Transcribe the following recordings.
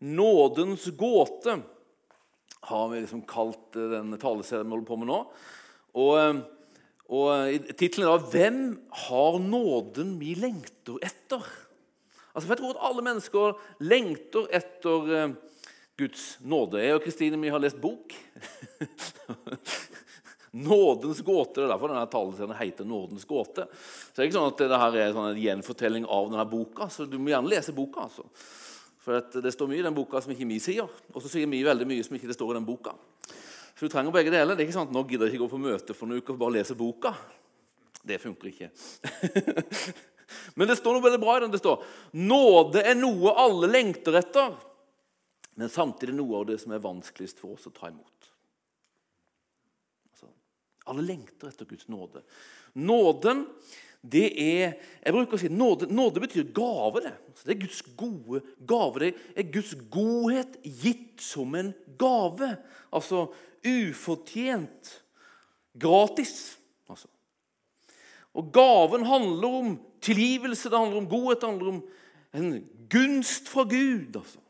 'Nådens gåte' har vi liksom kalt eh, den taleserien vi holder på med nå. Og, eh, og Tittelen er da 'Hvem har nåden vi lengter etter'? Altså, for Jeg tror at alle mennesker lengter etter eh, Guds nåde. Jeg og Kristine vi har lest bok. Nådens gåte. Det er derfor denne taleserien heter 'Nådens gåte'. Så det er ikke sånn at det her er sånn en gjenfortelling av denne boka. så Du må gjerne lese boka. altså. For Det står mye i den boka som ikke vi sier, og så sier vi veldig mye som ikke det står i den boka. Så du trenger begge deler. Det er ikke sånn at nå gidder jeg ikke gå på møte for noen uker og bare lese boka. Det funker ikke. Men det står noe veldig bra i den. Det står nåde er noe alle lengter etter, men samtidig noe av det som er vanskeligst for oss å ta imot. Altså, alle lengter etter Guds nåde. Nåden det er jeg bruker å si, Nåde, nåde betyr gave. Det Det er Guds gode gave. Det er Guds godhet gitt som en gave. Altså ufortjent. Gratis. Altså. Og gaven handler om tilgivelse, det handler om godhet, det handler om en gunst fra Gud. altså.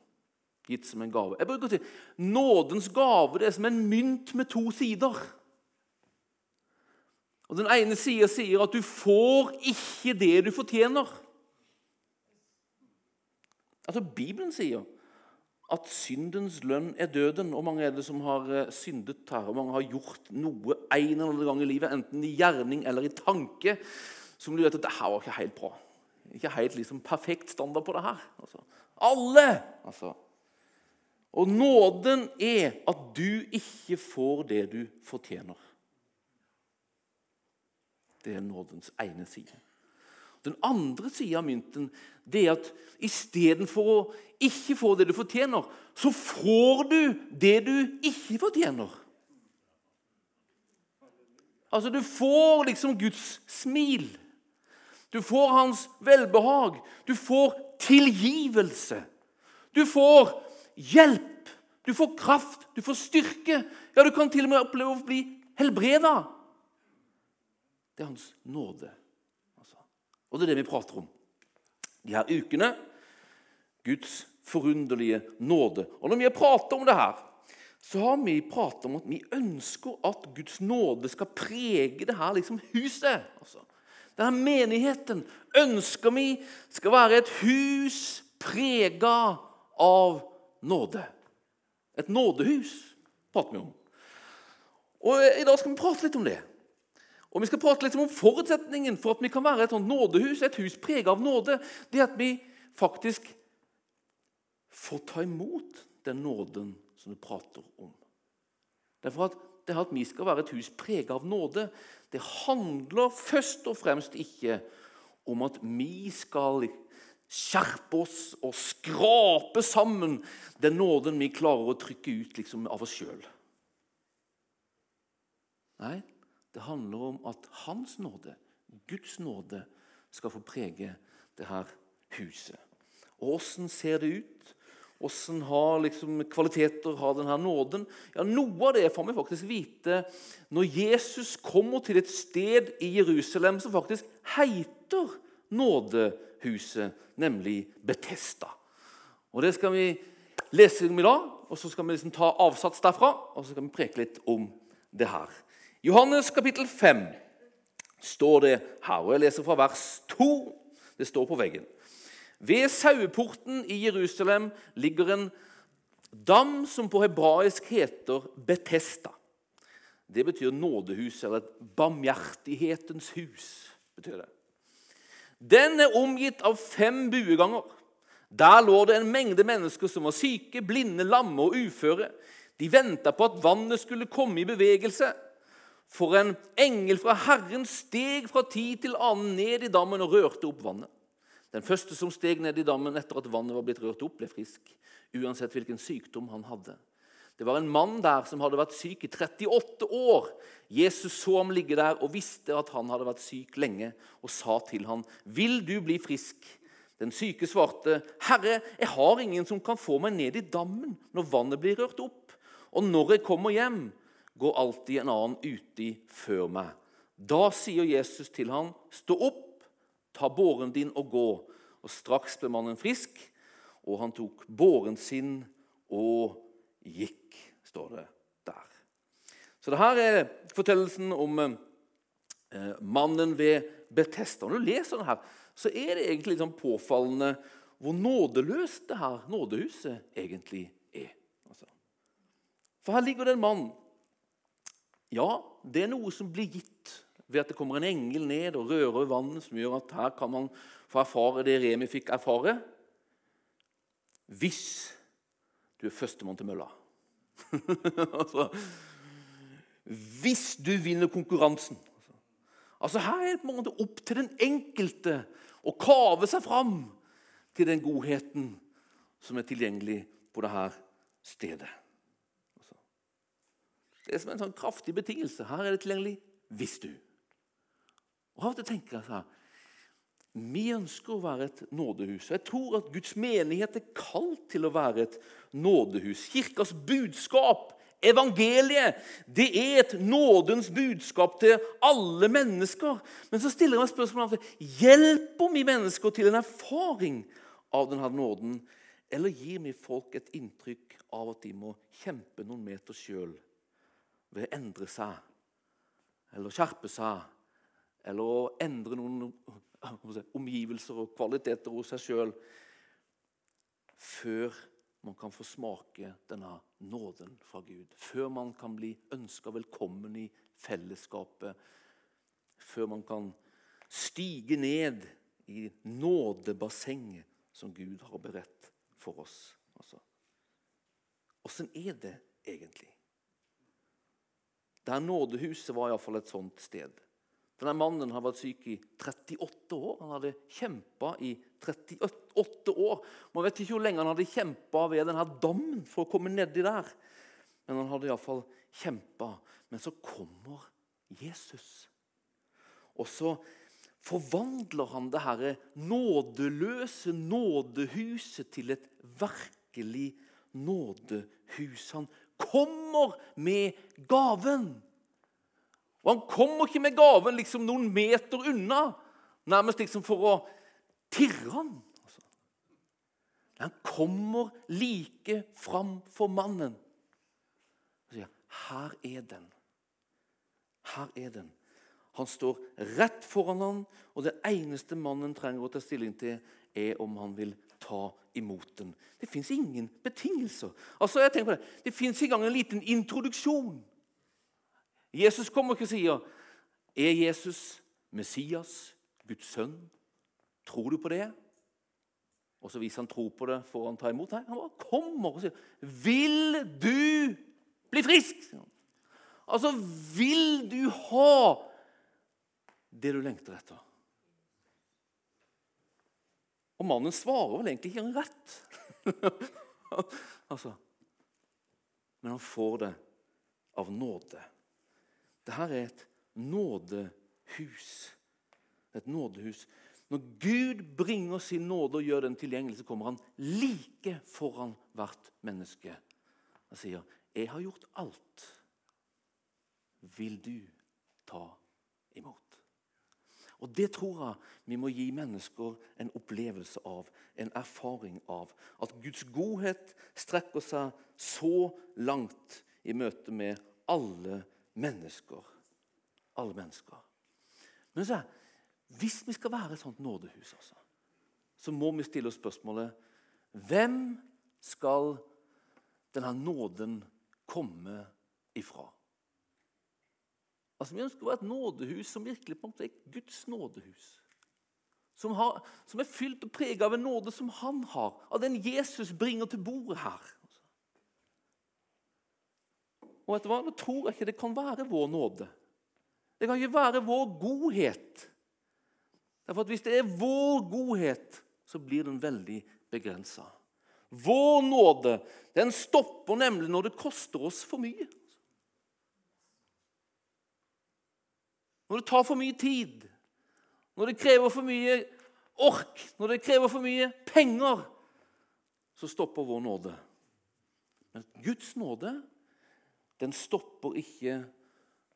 Gitt som en gave. Jeg bruker å si, Nådens gave det er som en mynt med to sider. Og Den ene sida sier at du får ikke det du fortjener. Altså, Bibelen sier at syndens lønn er døden. Og mange er det som har eh, syndet her, og mange har gjort noe en eller annen gang i livet, enten i gjerning eller i tanke, som du vet at det her var ikke helt bra. Ikke helt liksom perfekt standard på det her. Altså. Alle! altså. Og nåden er at du ikke får det du fortjener. Det er nådens ene side. Den andre sida av mynten det er at istedenfor å ikke få det du fortjener, så får du det du ikke fortjener. Altså, Du får liksom Guds smil. Du får hans velbehag. Du får tilgivelse. Du får hjelp. Du får kraft. Du får styrke. Ja, du kan til og med oppleve å bli helbreda. Det er hans nåde. Altså. Og det er det vi prater om de her ukene. Guds forunderlige nåde. Og Når vi har pratet om det her, så har vi pratet om at vi ønsker at Guds nåde skal prege det her liksom huset. Altså. Denne menigheten ønsker vi skal være et hus prega av nåde. Et nådehus prater vi om. Og I dag skal vi prate litt om det. Og Vi skal prate litt om forutsetningen for at vi kan være et sånt nådehus, et hus preget av nåde. Det at vi faktisk får ta imot den nåden som du prater om. Derfor at det at vi skal være et hus preget av nåde, det handler først og fremst ikke om at vi skal skjerpe oss og skrape sammen den nåden vi klarer å trykke ut liksom, av oss sjøl. Nei, det handler om at Hans nåde, Guds nåde, skal få prege det her huset. Og Åssen ser det ut? Åssen har liksom kvaliteter har denne nåden? Ja, Noe av det får vi faktisk vite når Jesus kommer til et sted i Jerusalem som faktisk heter nådehuset, nemlig Betesta. Og Det skal vi lese om i dag, og så skal vi liksom ta avsats derfra og så skal vi preke litt om det her. Johannes kapittel 5 står det her, og jeg leser fra vers 2. Det står på veggen. Ved saueporten i Jerusalem ligger en dam som på hebraisk heter Betesta. Det betyr nådehus, eller et barmhjertighetens hus. betyr det. Den er omgitt av fem bueganger. Der lå det en mengde mennesker som var syke, blinde, lamme og uføre. De venta på at vannet skulle komme i bevegelse. For en engel fra Herren steg fra tid til annen ned i dammen og rørte opp vannet. Den første som steg ned i dammen etter at vannet var blitt rørt opp, ble frisk, uansett hvilken sykdom han hadde. Det var en mann der som hadde vært syk i 38 år. Jesus så ham ligge der og visste at han hadde vært syk lenge, og sa til ham, 'Vil du bli frisk?' Den syke svarte, 'Herre, jeg har ingen som kan få meg ned i dammen når vannet blir rørt opp.' 'Og når jeg kommer hjem, går alltid en annen uti før meg. Da sier Jesus til ham, stå opp, ta båren din og gå. Og straks ble mannen frisk, og han tok båren sin og gikk, står det der. Så det her er fortellelsen om eh, mannen ved Betesta. Når du leser den her, så er det egentlig litt sånn påfallende hvor nådeløst det her nådehuset egentlig er. Altså. For her ligger det en mann. Ja, det er noe som blir gitt ved at det kommer en engel ned og rører vannet, som gjør at her kan man få erfare det Remi fikk erfare. Hvis du er førstemann til mølla. altså, hvis du vinner konkurransen. Altså, Her er det opp til den enkelte å kave seg fram til den godheten som er tilgjengelig på dette stedet. Det er som en sånn kraftig betingelse. Her er det tilgjengelig hvis du. Og Av og til tenker jeg sånn Vi ønsker å være et nådehus. Jeg tror at Guds menighet er kalt til å være et nådehus. Kirkas budskap, evangeliet, det er et nådens budskap til alle mennesker. Men så stiller jeg meg spørsmålet hjelper vi mennesker til en erfaring av denne nåden, eller gir vi folk et inntrykk av at de må kjempe noen meter sjøl ved å endre seg eller skjerpe seg eller å endre noen omgivelser og kvaliteter hos seg sjøl før man kan få smake denne nåden fra Gud. Før man kan bli ønska velkommen i fellesskapet. Før man kan stige ned i nådebassenget som Gud har beredt for oss. Åssen altså. er det egentlig? Der nådehuset var iallfall et sånt sted. Denne mannen har vært syk i 38 år. Han hadde kjempa i 38 år. Man vet ikke hvor lenge han hadde kjempa ved denne dammen for å komme nedi der. Men han hadde iallfall kjempa. Men så kommer Jesus. Og så forvandler han det herre nådeløse nådehuset til et virkelig nådehus. Han kommer med gaven. Og han kommer ikke med gaven liksom noen meter unna, nærmest liksom for å tirre han. Altså. Han kommer like fram for mannen og sier, 'Her er den. Her er den.' Han står rett foran han, og det eneste mannen trenger å ta stilling til, er om han vil ta imot den. Det fins ingen betingelser. Altså, jeg tenker på Det Det fins ikke engang en liten introduksjon. Jesus kommer ikke og sier, 'Er Jesus Messias, Guds sønn?' Tror du på det? Og så viser han tro på det, får han ta imot. Nei, han bare kommer og sier, 'Vil du bli frisk?' Altså, vil du ha det du lengter etter? Og mannen svarer vel egentlig ikke rett. altså, men han får det av nåde. Dette er et nådehus. Et nådehus. Når Gud bringer sin nåde og gjør den tilgjengelig, så kommer han like foran hvert menneske og sier, 'Jeg har gjort alt. Vil du ta imot?' Og Det tror jeg vi må gi mennesker en opplevelse av, en erfaring av. At Guds godhet strekker seg så langt i møte med alle mennesker. Alle mennesker. Men så, hvis vi skal være et sånt nådehus, altså, så må vi stille oss spørsmålet Hvem skal denne nåden komme ifra? Altså, Vi ønsker å være et nådehus som virkelig på en måte er Guds nådehus. Som, har, som er fylt og preget av en nåde som han har, av den Jesus bringer til bordet her. Og vet du hva? Nå tror jeg ikke det kan være vår nåde. Det kan ikke være vår godhet. Derfor at Hvis det er vår godhet, så blir den veldig begrensa. Vår nåde den stopper nemlig når det koster oss for mye. Når det tar for mye tid, når det krever for mye ork, når det krever for mye penger, så stopper vår nåde. Men Guds nåde den stopper ikke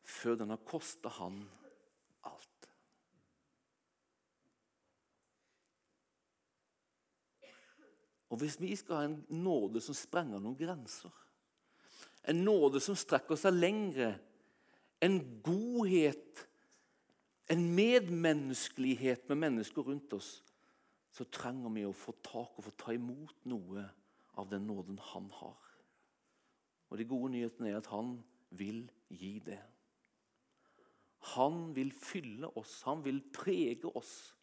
før den har kosta han alt. Og hvis vi skal ha en nåde som sprenger noen grenser, en nåde som strekker seg lengre, en godhet, en medmenneskelighet med mennesker rundt oss, så trenger vi å få tak og få ta imot noe av den nåden han har. Og De gode nyhetene er at han vil gi det. Han vil fylle oss, han vil prege oss.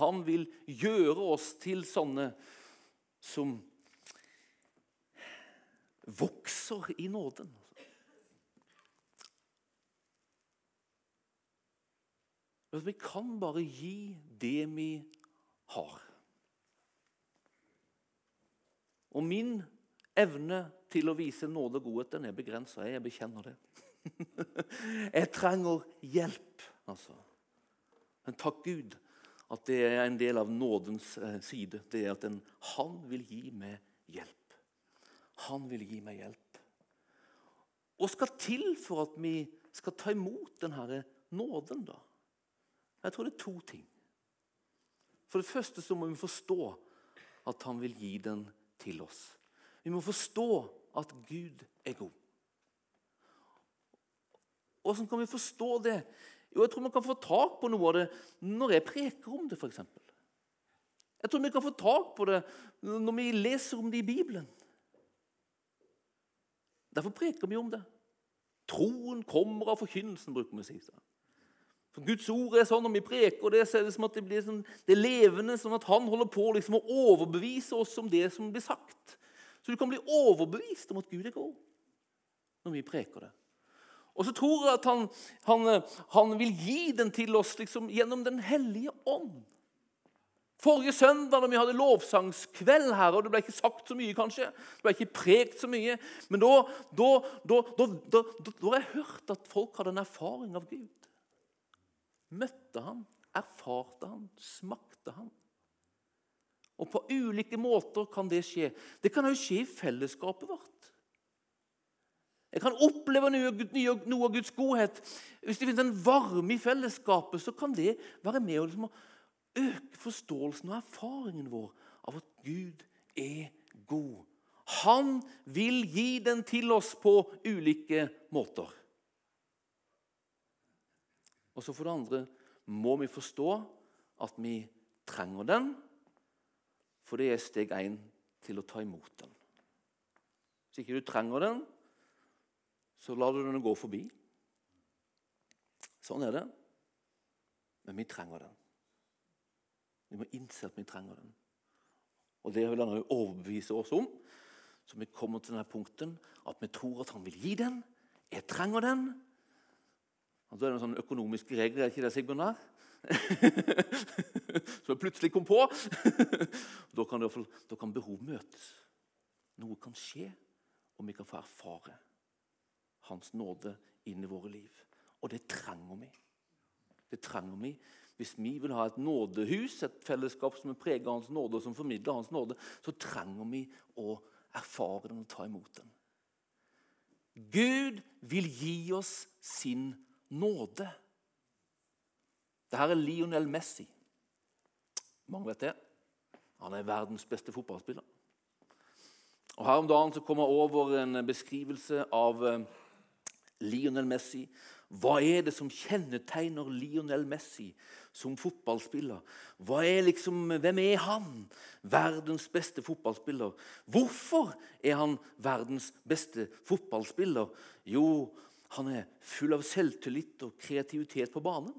Han vil gjøre oss til sånne som vokser i nåden. Vi kan bare gi det vi har. Og min evne til å vise nåde og godhet den er begrensa. Jeg bekjenner det. jeg trenger hjelp, altså. Men takk Gud at det er en del av nådens eh, side. Det er at en, han vil gi meg hjelp. Han vil gi meg hjelp. Og skal til for at vi skal ta imot denne nåden, da? Jeg tror det er to ting. For det første så må vi forstå at han vil gi den til oss. Vi må forstå at Gud er god. Hvordan kan vi forstå det? Jo, Jeg tror vi kan få tak på noe av det når jeg preker om det, f.eks. Jeg tror vi kan få tak på det når vi leser om det i Bibelen. Derfor preker vi om det. Troen kommer av forkynnelsen, bruker vi å si. For Guds ord er sånn, Når vi preker det, så er det som at det blir sånn, det er levende, sånn at han holder på liksom å overbevise oss om det som blir sagt. Så du kan bli overbevist om at Gud er god når vi preker det. Og så tror jeg at han, han, han vil gi den til oss liksom, gjennom Den hellige ånd. Forrige søndag når vi hadde lovsangskveld her, og det ble ikke sagt så mye, kanskje, det ble ikke prekt så mye, men da, da, da, da, har jeg hørt at folk hadde en erfaring av Gud. Møtte han, erfarte han, smakte han. Og på ulike måter kan det skje. Det kan òg skje i fellesskapet vårt. Jeg kan oppleve noe av Guds godhet. Hvis det finnes en varme i fellesskapet, så kan det være med liksom å øke forståelsen og erfaringen vår av at Gud er god. Han vil gi den til oss på ulike måter. Og så for det andre må vi forstå at vi trenger den for det er steg én til å ta imot den. Hvis ikke du trenger den, så lar du den gå forbi. Sånn er det. Men vi trenger den. Vi må innse at vi trenger den. Og Det vil han overbevise oss om. Så vi kommer til denne punkten at vi tror at han vil gi den. Jeg trenger den. Og så er det noen sånne økonomiske regler, er ikke det, Sigbjørn? som jeg plutselig kom på. da, kan det, da kan behov møtes. Noe kan skje, og vi kan få erfare Hans nåde inn i våre liv. Og det trenger vi. Det trenger vi hvis vi vil ha et nådehus, et fellesskap som er preget av Hans nåde, og som formidler Hans nåde, så trenger vi å erfare den og ta imot den. Gud vil gi oss sin nåde. Dette er Lionel Messi. Mange vet det. Han er verdens beste fotballspiller. Og Her om dagen så kom jeg over en beskrivelse av eh, Lionel Messi. Hva er det som kjennetegner Lionel Messi som fotballspiller? Er liksom, hvem er han? Verdens beste fotballspiller. Hvorfor er han verdens beste fotballspiller? Jo, han er full av selvtillit og kreativitet på banen.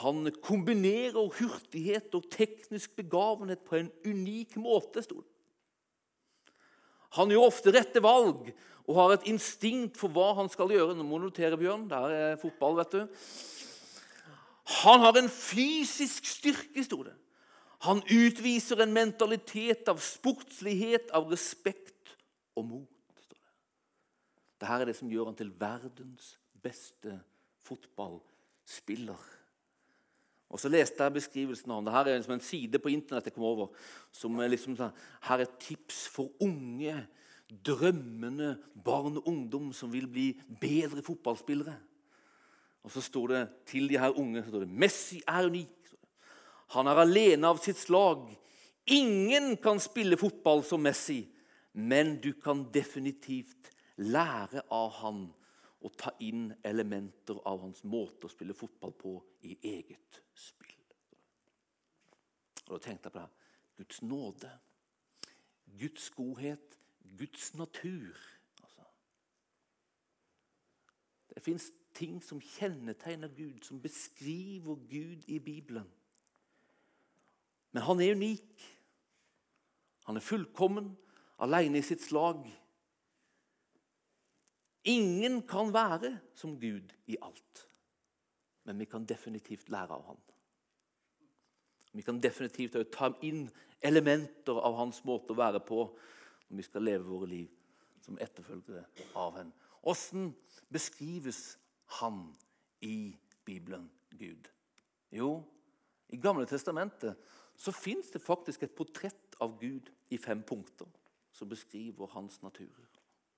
Han kombinerer hurtighet og teknisk begavenhet på en unik måte. stod Han gjør ofte rette valg og har et instinkt for hva han skal gjøre. Nå må du notere, Bjørn. Der er fotball, vet du. Han har en fysisk styrke, sto det. Han utviser en mentalitet av sportslighet, av respekt og mot. Dette er det som gjør han til verdens beste fotballspiller. Og Så leste jeg beskrivelsen av ham. Dette er liksom en side på Internett jeg kom over, som er liksom sånn, her er tips for unge, drømmende barn og ungdom som vil bli bedre fotballspillere. Og Så står det til de her unge så står det, Messi er unik. Han er alene av sitt slag. Ingen kan spille fotball som Messi, men du kan definitivt lære av han og ta inn elementer av hans måte å spille fotball på i eget spill. Og Da tenkte jeg på det. Guds nåde, Guds godhet, Guds natur. Altså. Det fins ting som kjennetegner Gud, som beskriver Gud i Bibelen. Men han er unik. Han er fullkommen, alene i sitt slag. Ingen kan være som Gud i alt, men vi kan definitivt lære av ham. Vi kan definitivt ta inn elementer av hans måte å være på når vi skal leve våre liv som etterfølgere av henne. Åssen beskrives han i Bibelen, Gud? Jo, i Gamle testamentet så fins det faktisk et portrett av Gud i fem punkter som beskriver hans natur.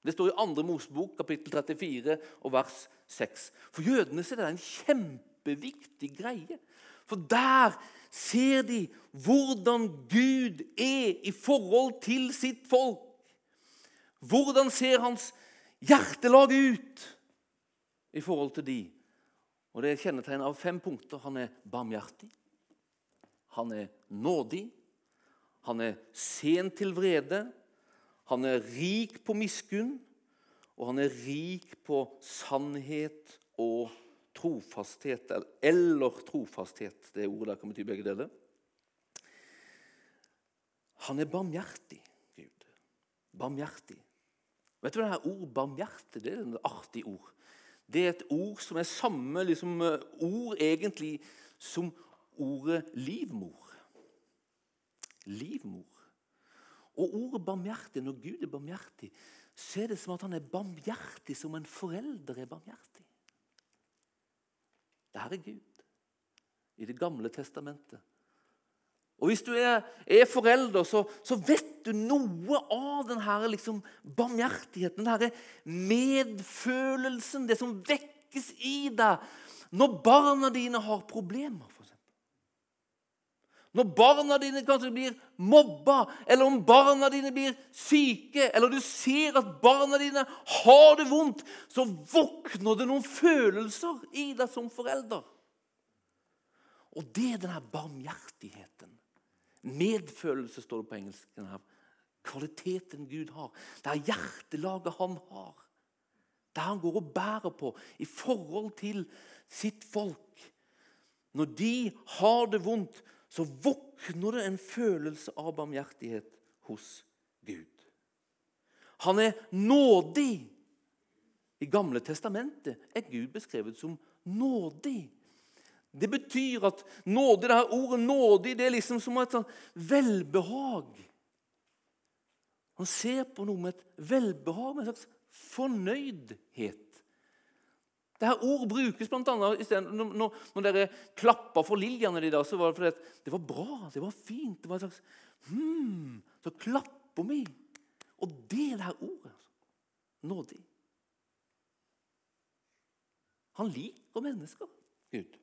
Det står i 2. Mosebok, kapittel 34, og vers 6. For jødene er det en kjempeviktig greie. For der ser de hvordan Gud er i forhold til sitt folk. Hvordan ser hans hjertelag ut i forhold til de? Og Det er kjennetegnet av fem punkter. Han er barmhjertig, han er nådig, han er sen til vrede, han er rik på miskunn, og han er rik på sannhet og trofasthet. Eller trofasthet. Det ordet der kan bety begge deler. Han er barmhjertig, Gud. Barmhjertig. Vet du hva det her ordet barmhjertig det er et artig ord. Det er et ord som er samme liksom, ord egentlig som ordet livmor. Livmor. Og ordet barmhjertig, når Gud er barmhjertig, så er det som at han er barmhjertig som en forelder er barmhjertig. Det her er Gud i Det gamle testamentet. Og Hvis du er, er forelder, så, så, vet du noe av denne liksom, barmhjertigheten, denne medfølelsen, det som vekkes i deg når barna dine har problemer. For når barna dine kanskje blir mobba, eller om barna dine blir syke, eller du ser at barna dine har det vondt, så våkner det noen følelser i deg som forelder. Og det er denne barmhjertigheten. Medfølelse står det på engelsk. Denne kvaliteten Gud har. Det er hjertelaget han har. Det han går og bærer på i forhold til sitt folk. Når de har det vondt, så våkner det en følelse av barmhjertighet hos Gud. Han er nådig. I Gamle testamentet er Gud beskrevet som nådig. Det betyr at nådig, det her ordet 'nådig' det er liksom som et sånn velbehag. Han ser på noe med et velbehag, med en slags fornøydhet. Dette ordet brukes bl.a. Når, når, dere klappa for Lillian, der, så var det fordi det var bra, det var fint. det var et slags, hmm, Så klapper vi. Og det er det her ordet. Altså. Nådig. Han liker mennesker, Gud.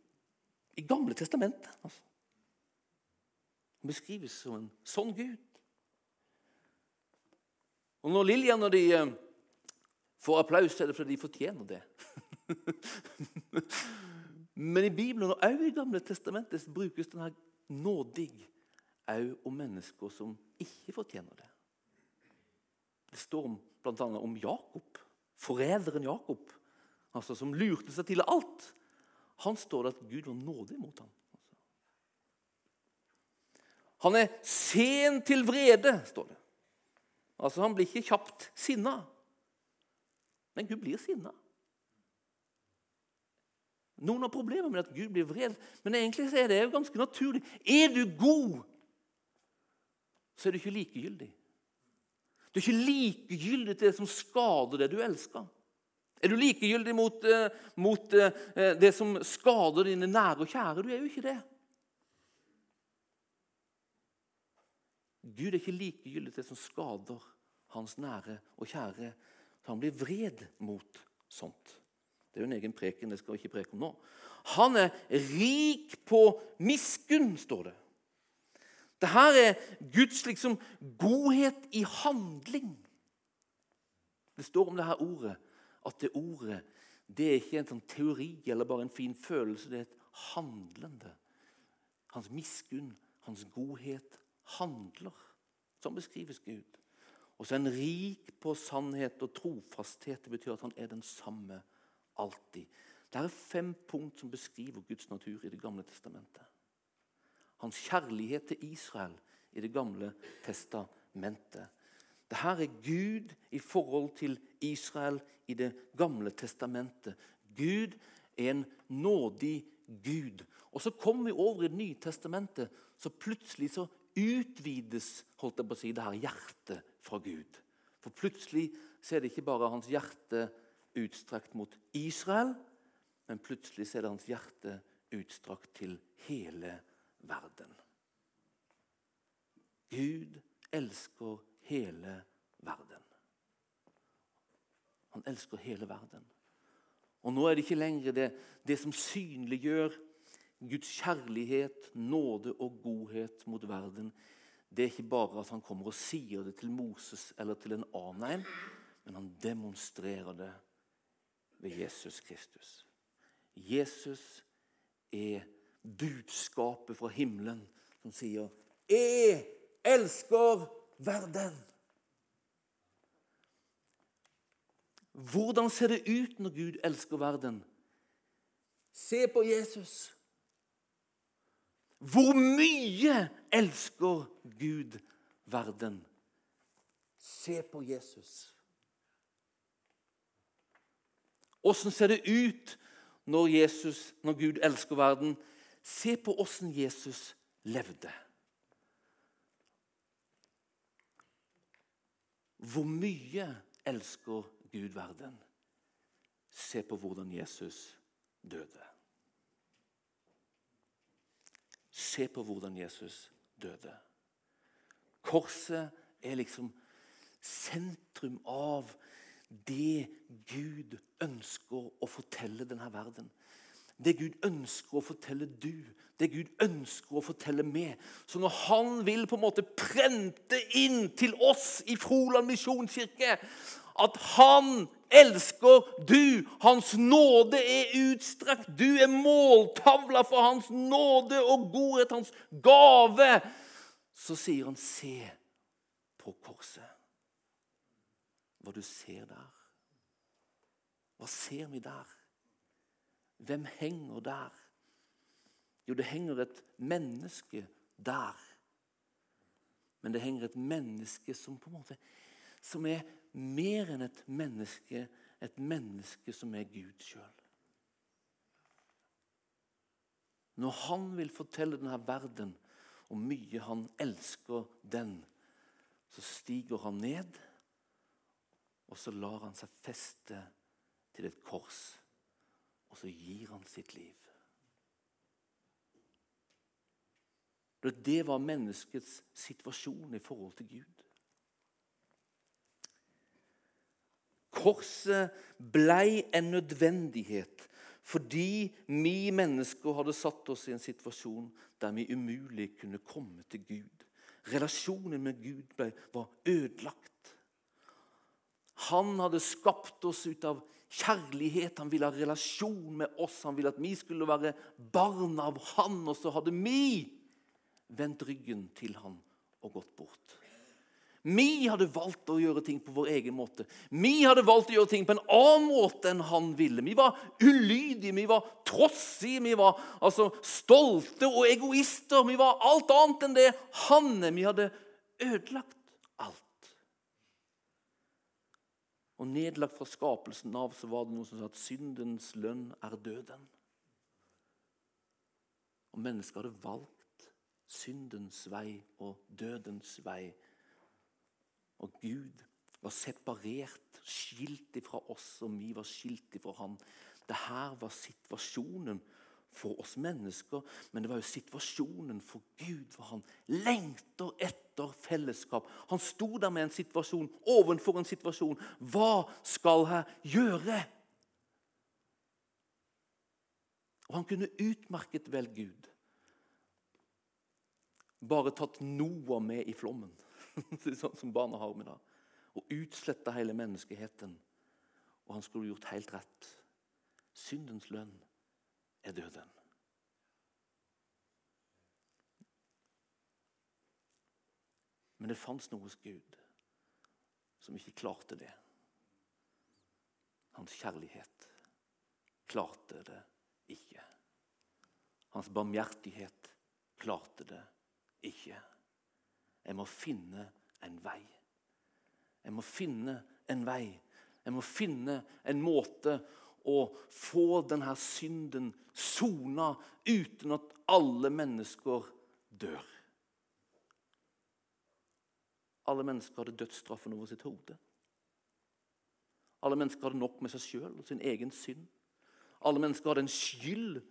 I Gamle testamentet. Altså. Han beskrives som en sånn Gud. Og når Lillian og de eh, får applaus, er det fordi de fortjener det. Men i Bibelen og også i Gamle testamentet brukes denne nådig òg om mennesker som ikke fortjener det. Det står bl.a. om Jakob, forræderen Jakob, altså som lurte seg til alt. Han står det at Gud var nådig mot ham. Han er sen til vrede, står det. Altså Han blir ikke kjapt sinna. Men Gud blir sinna. Noen har problemer med at Gud blir vred, men egentlig er det jo ganske naturlig. Er du god, så er du ikke likegyldig. Du er ikke likegyldig til det som skader det du elsker. Er du likegyldig mot, uh, mot uh, det som skader dine nære og kjære? Du er jo ikke det. Gud er ikke likegyldig til det som skader hans nære og kjære. Så han blir vred mot sånt. Det er jo en egen preken. Det skal vi ikke preke om nå. Han er rik på miskunn, står det. Det her er Guds liksom godhet i handling. Det står om det her ordet at det ordet det er ikke en sånn teori eller bare en fin følelse. Det er et handlende. Hans miskunn, hans godhet, handler. Sånn beskrives Gud. Og så er han rik på sannhet og trofasthet. Det betyr at han er den samme alltid. Det er fem punkt som beskriver Guds natur i Det gamle testamentet. Hans kjærlighet til Israel i Det gamle testamentet. Dette er Gud i forhold til Israel i Det gamle testamentet. Gud er en nådig Gud. Og Så kommer vi over i Det nye testamentet, så plutselig så utvides holdt jeg på å si, det her hjertet fra Gud. For plutselig så er det ikke bare hans hjerte utstrakt mot Israel, men plutselig er det hans hjerte utstrakt til hele verden. Gud elsker hele verden. Han elsker hele verden. Og Nå er det ikke lenger det, det som synliggjør Guds kjærlighet, nåde og godhet mot verden. Det er ikke bare at han kommer og sier det til Moses eller til en annen en, men han demonstrerer det ved Jesus Kristus. Jesus er budskapet fra himmelen som sier 'Jeg elsker verden'. Hvordan ser det ut når Gud elsker verden? Se på Jesus. Hvor mye elsker Gud verden? Se på Jesus. Åssen ser det ut når, Jesus, når Gud elsker verden? Se på åssen Jesus levde. Hvor mye elsker Gud verden? Se på hvordan Jesus døde. Se på hvordan Jesus døde. Korset er liksom sentrum av det Gud ønsker å fortelle denne verden. Det Gud ønsker å fortelle du, det Gud ønsker å fortelle meg. Så når Han vil på en måte prente inn til oss i Froland misjonskirke at Han elsker du, Hans nåde er utstrakt, du er måltavla for Hans nåde og godhet, Hans gave, så sier han 'se på korset' hva du ser der. Hva ser vi der? Hvem henger der? Jo, det henger et menneske der. Men det henger et menneske som på en måte som er mer enn et menneske. Et menneske som er Gud sjøl. Når han vil fortelle denne verden hvor mye han elsker den, så stiger han ned og så lar han seg feste til et kors, og så gir han sitt liv. Det var menneskets situasjon i forhold til Gud. Korset blei en nødvendighet fordi vi mennesker hadde satt oss i en situasjon der vi umulig kunne komme til Gud. Relasjonen med Gud ble, var ødelagt. Han hadde skapt oss ut av kjærlighet. Han ville ha relasjon med oss. Han ville at vi skulle være barn av han. Og så hadde vi vendt ryggen til han og gått bort. Vi hadde valgt å gjøre ting på vår egen måte. Vi hadde valgt å gjøre ting på en annen måte enn han ville. Vi var ulydige, vi var trossige, vi var altså, stolte og egoister. Vi var alt annet enn det han er. Vi hadde ødelagt alt. Og nedlagt fra skapelsen av så var det noe som sa at syndens lønn er døden. Og mennesket hadde valgt syndens vei og dødens vei. Og Gud var separert, skilt ifra oss, og vi var skilt ifra Han. Dette var situasjonen for oss mennesker, men det var jo situasjonen for Gud. For han lengter etter fellesskap. Han sto der med en situasjon, ovenfor en situasjon. Hva skal jeg gjøre? Og han kunne utmerket vel Gud bare tatt Noah med i flommen, sånn som barna har med da, og utsletta hele menneskeheten, og han skulle gjort helt rett. Syndens lønn er døden. Men det fantes noe hos Gud som ikke klarte det. Hans kjærlighet klarte det ikke. Hans barmhjertighet klarte det ikke. Jeg må finne en vei. Jeg må finne en vei. Jeg må finne en måte å få denne synden sona uten at alle mennesker dør. Alle mennesker hadde dødsstraffen over sitt hode. Alle mennesker hadde nok med seg sjøl og sin egen synd. Alle mennesker hadde en skyld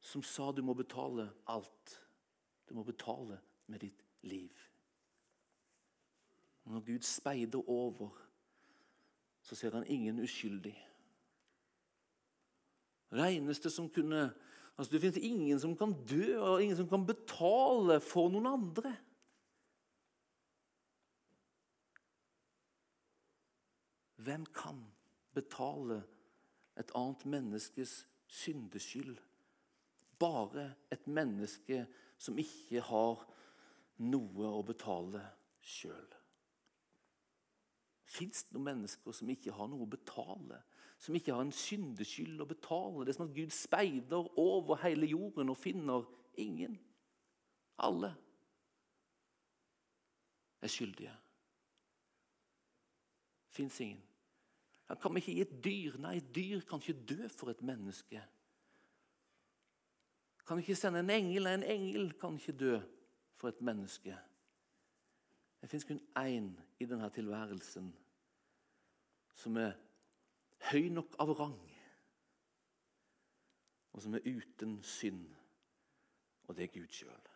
som sa du må betale alt. Du må betale med ditt liv. Når Gud speider over, så ser han ingen uskyldig. Det som kunne altså Det finnes ingen som kan dø, og ingen som kan betale for noen andre. Hvem kan betale et annet menneskes syndeskyld? Bare et menneske som ikke har noe å betale sjøl. Fins det noen mennesker som ikke har noe å betale? Som ikke har en syndeskyld å betale? Det er som at Gud speider over hele jorden og finner ingen. Alle er skyldige. Fins ingen. Han kan vi ikke gi et dyr? Nei, et dyr kan ikke dø for et menneske. Kan ikke sende en engel? Nei, en engel kan ikke dø for et menneske. Det fins kun én i denne tilværelsen som er høy nok av rang, og som er uten synd, og det er Gud sjøl.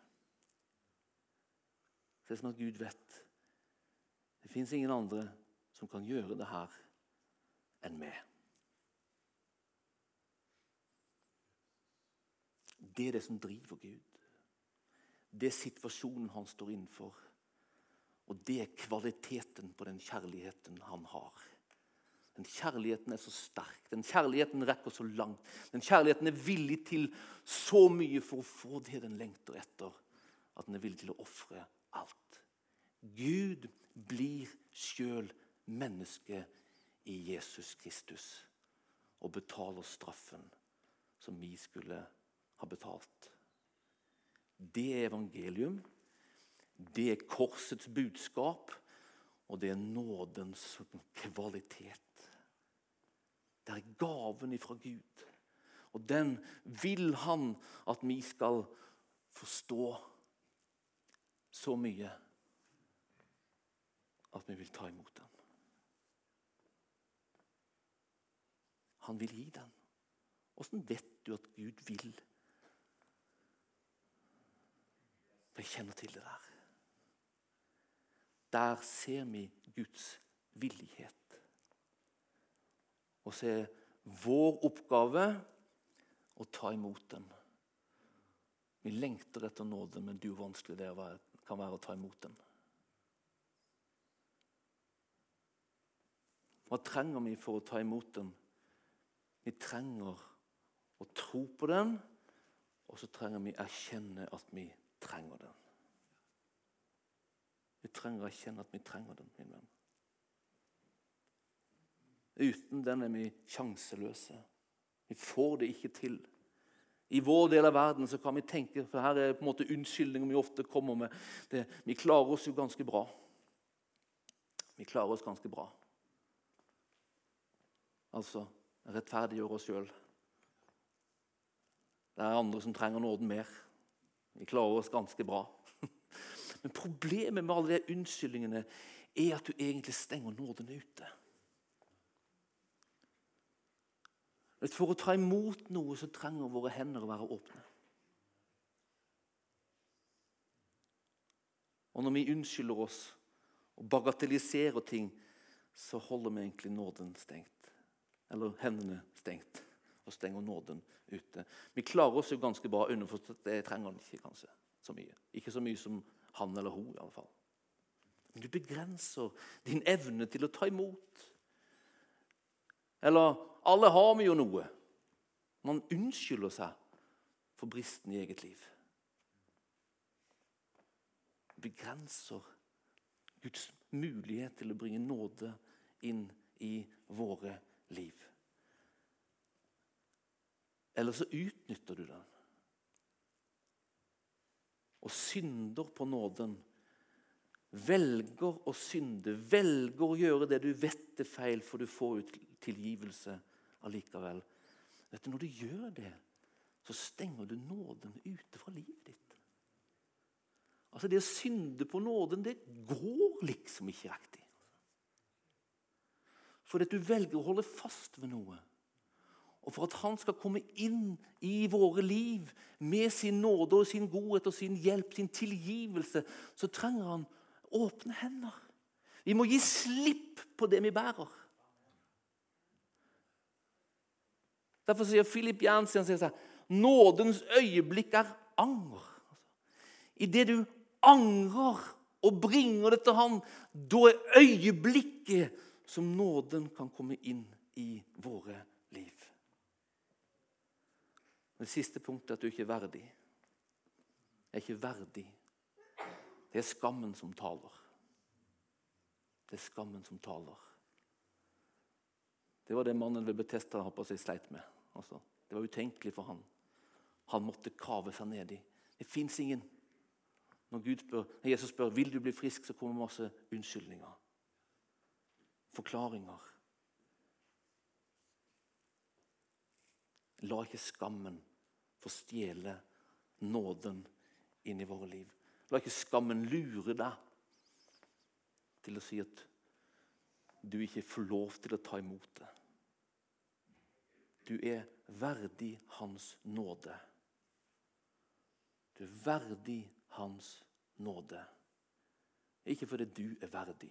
Det er som at Gud vet det fins ingen andre som kan gjøre det her enn meg. Det er det som driver Gud. Det er situasjonen han står innenfor. Og det er kvaliteten på den kjærligheten han har. Den kjærligheten er så sterk, den kjærligheten rekker så langt. Den kjærligheten er villig til så mye for å få det den lengter etter, at den er villig til å ofre alt. Gud blir sjøl menneske i Jesus Kristus og betaler straffen som vi skulle ha betalt. Det er evangelium. Det er korsets budskap, og det er nådens kvalitet. Det er gaven ifra Gud. Og den vil han at vi skal forstå så mye at vi vil ta imot den. Han vil gi den. Åssen vet du at Gud vil? For jeg kjenner til det der. Der ser vi Guds villighet. Og så er vår oppgave å ta imot den. Vi lengter etter nåde, men du vanskelig det kan være å ta imot den. Hva trenger vi for å ta imot den? Vi trenger å tro på den, og så trenger vi å erkjenne at vi trenger den. Vi trenger å erkjenne at vi trenger den, min venn. Uten den er vi sjanseløse. Vi får det ikke til. I vår del av verden så kan vi tenke for her er på en måte unnskyldninger vi ofte kommer med. Det, vi klarer oss jo ganske bra. Vi klarer oss ganske bra. Altså rettferdiggjøre oss sjøl. Det er andre som trenger nåden mer. Vi klarer oss ganske bra. Men problemet med alle de unnskyldningene er at du egentlig stenger nåden ute. For å ta imot noe så trenger våre hender å være åpne. Og når vi unnskylder oss og bagatelliserer ting, så holder vi egentlig nåden stengt eller hendene stengt og stenger nåden ute. Vi klarer oss jo ganske bra underforstått. Det trenger han ikke, kanskje. så mye. Ikke så mye som han eller hun, i alle fall. Men du begrenser din evne til å ta imot. Eller alle har vi jo noe. Man unnskylder seg for bristen i eget liv. Begrenser Guds mulighet til å bringe nåde inn i våre liv. Eller så utnytter du den og synder på nåden. Velger å synde, velger å gjøre det du vet er feil, for du får ut tilgivelse allikevel. Vet du, Når du gjør det, så stenger du nåden ute fra livet ditt. Altså Det å synde på nåden, det går liksom ikke riktig. Fordi at du velger å holde fast ved noe. Og for at han skal komme inn i våre liv med sin nåde og sin godhet og sin hjelp, sin tilgivelse, så trenger han åpne hender. Vi må gi slipp på det vi bærer. Derfor sier Philip Jernsen sier seg, nådens øyeblikk er anger. Det du angrer og bringer det til Han, da er øyeblikket som nåden kan komme inn i våre liv. Det siste punktet er at du ikke er verdig. Jeg er ikke verdig. Det er skammen som taler. Det er skammen som taler. Det var det mannen ved Betesta på seg sleit med. Altså, det var utenkelig for han. Han måtte kave seg ned i. Det fins ingen. Når, spør, når, Jesus spør vil du bli frisk, så kommer masse unnskyldninger. Forklaringer. La ikke skammen få stjele nåden inn i våre liv. La ikke skammen lure deg til å si at du ikke får lov til å ta imot det. Du er verdig Hans nåde. Du er verdig Hans nåde. Ikke fordi du er verdig,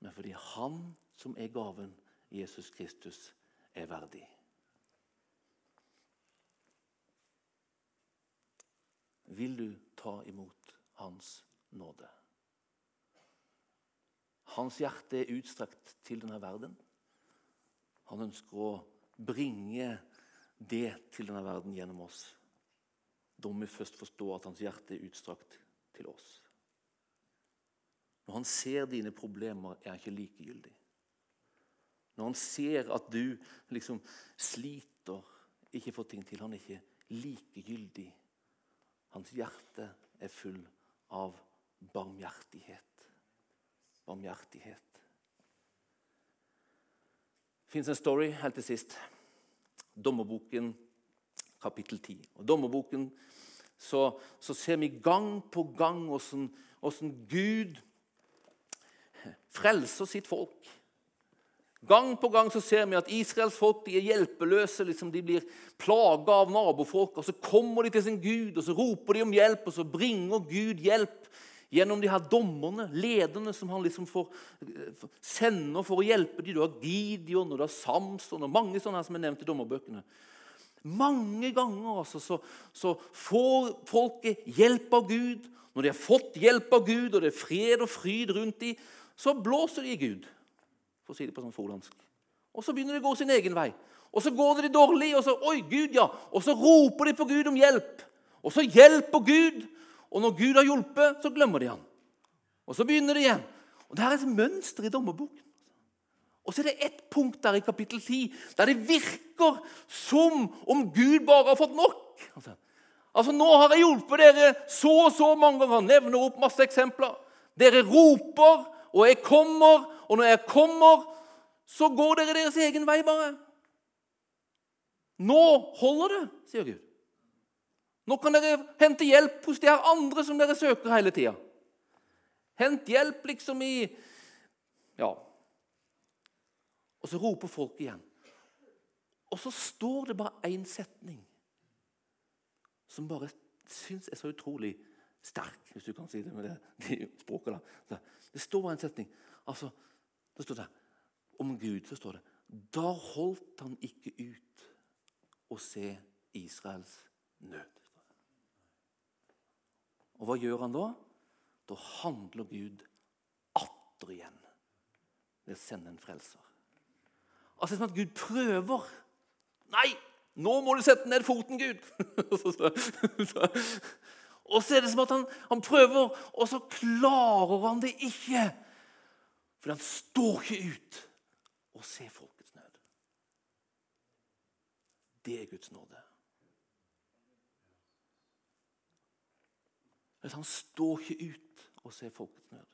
men fordi Han som er gaven, Jesus Kristus, er verdig. Vil du ta imot Hans nåde? Hans hjerte er utstrakt til denne verden. Han ønsker å bringe det til denne verden gjennom oss. Da må vi først forstå at hans hjerte er utstrakt til oss. Når han ser dine problemer, er han ikke likegyldig. Når han ser at du liksom sliter, ikke får ting til, han er ikke likegyldig hans hjerte er full av barmhjertighet. Barmhjertighet. Det fins en story helt til sist. Dommerboken, kapittel 10. Og Dommerboken så, så ser vi gang på gang hvordan Gud frelser sitt folk. Gang på gang så ser vi at Israels folk de er hjelpeløse. Liksom de blir plaga av nabofolk. og Så kommer de til sin Gud og så roper de om hjelp, og så bringer Gud hjelp gjennom de her dommerne, lederne, som han liksom får, sender for å hjelpe dem. Du har Gideon og du har Samson og mange sånne her som er nevnt i dommerbøkene. Mange ganger altså, så, så får folket hjelp av Gud. Når de har fått hjelp av Gud, og det er fred og fryd rundt dem, så blåser de i Gud for å si det på sånn forlandsk. Og så begynner de å gå sin egen vei. Og så går det dårlig, og så Oi, Gud, ja. Og så roper de på Gud om hjelp. Og så hjelper Gud. Og når Gud har hjulpet, så glemmer de han. Og så begynner det igjen. Og Det er et mønster i dommerboken. Og så er det ett punkt der i kapittel 10 der det virker som om Gud bare har fått nok. Altså, altså Nå har jeg hjulpet dere så og så mange ganger. Han nevner opp masse eksempler. Dere roper, og jeg kommer, og når jeg kommer, så går dere deres egen vei bare. Nå holder det, sier Gud. Nå kan dere hente hjelp hos de her andre som dere søker hele tida. Hent hjelp liksom i Ja. Og så roper folk igjen. Og så står det bare én setning som bare syns er så utrolig sterk, hvis du kan si det med det, de språkene. Det står en setning. Altså, det står der, Om Gud så står det Da holdt han ikke ut å se Israels nød. Og hva gjør han da? Da handler Gud atter igjen ved å sende en frelser. Altså det er som at Gud prøver. Nei, nå må du sette ned foten, Gud! og så er det som at han, han prøver, og så klarer han det ikke. For han står ikke ut og ser folkets nød. Det er Guds nåde. Han står ikke ut og ser folkets nød.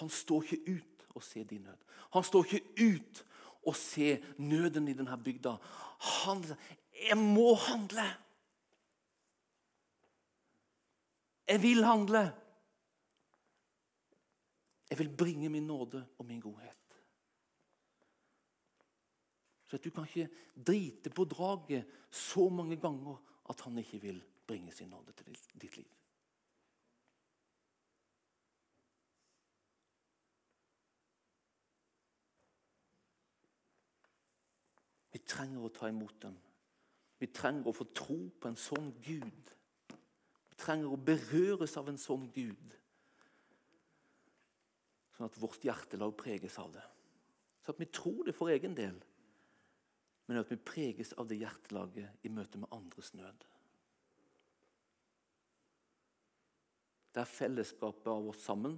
Han står ikke ut og ser din nød. Han står ikke ut og ser nøden i denne bygda. Han Jeg må handle! Jeg vil handle. Jeg vil bringe min nåde og min godhet. Så at Du kan ikke drite på draget så mange ganger at han ikke vil bringe sin nåde til ditt liv. Vi trenger å ta imot dem. Vi trenger å få tro på en sånn Gud. Trenger å berøres av en sånn Gud. Sånn at vårt hjertelag preges av det. Så at vi tror det for egen del, men at vi preges av det hjertelaget i møte med andres nød. Det er fellesskapet av oss sammen,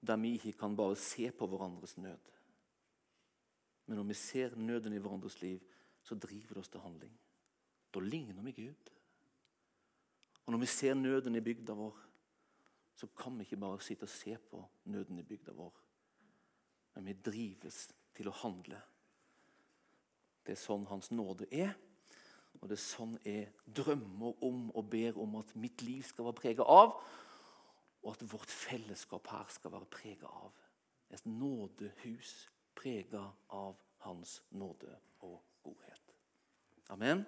der vi ikke kan bare se på hverandres nød. Men når vi ser nøden i hverandres liv, så driver det oss til handling. Da ligner vi Gud. Og når vi ser nøden i bygda vår, så kan vi ikke bare sitte og se på nøden i bygda vår. Men vi drives til å handle. Det er sånn Hans nåde er. Og det er sånn jeg drømmer om og ber om at mitt liv skal være prega av. Og at vårt fellesskap her skal være prega av. Et nådehus prega av Hans nåde og godhet. Amen.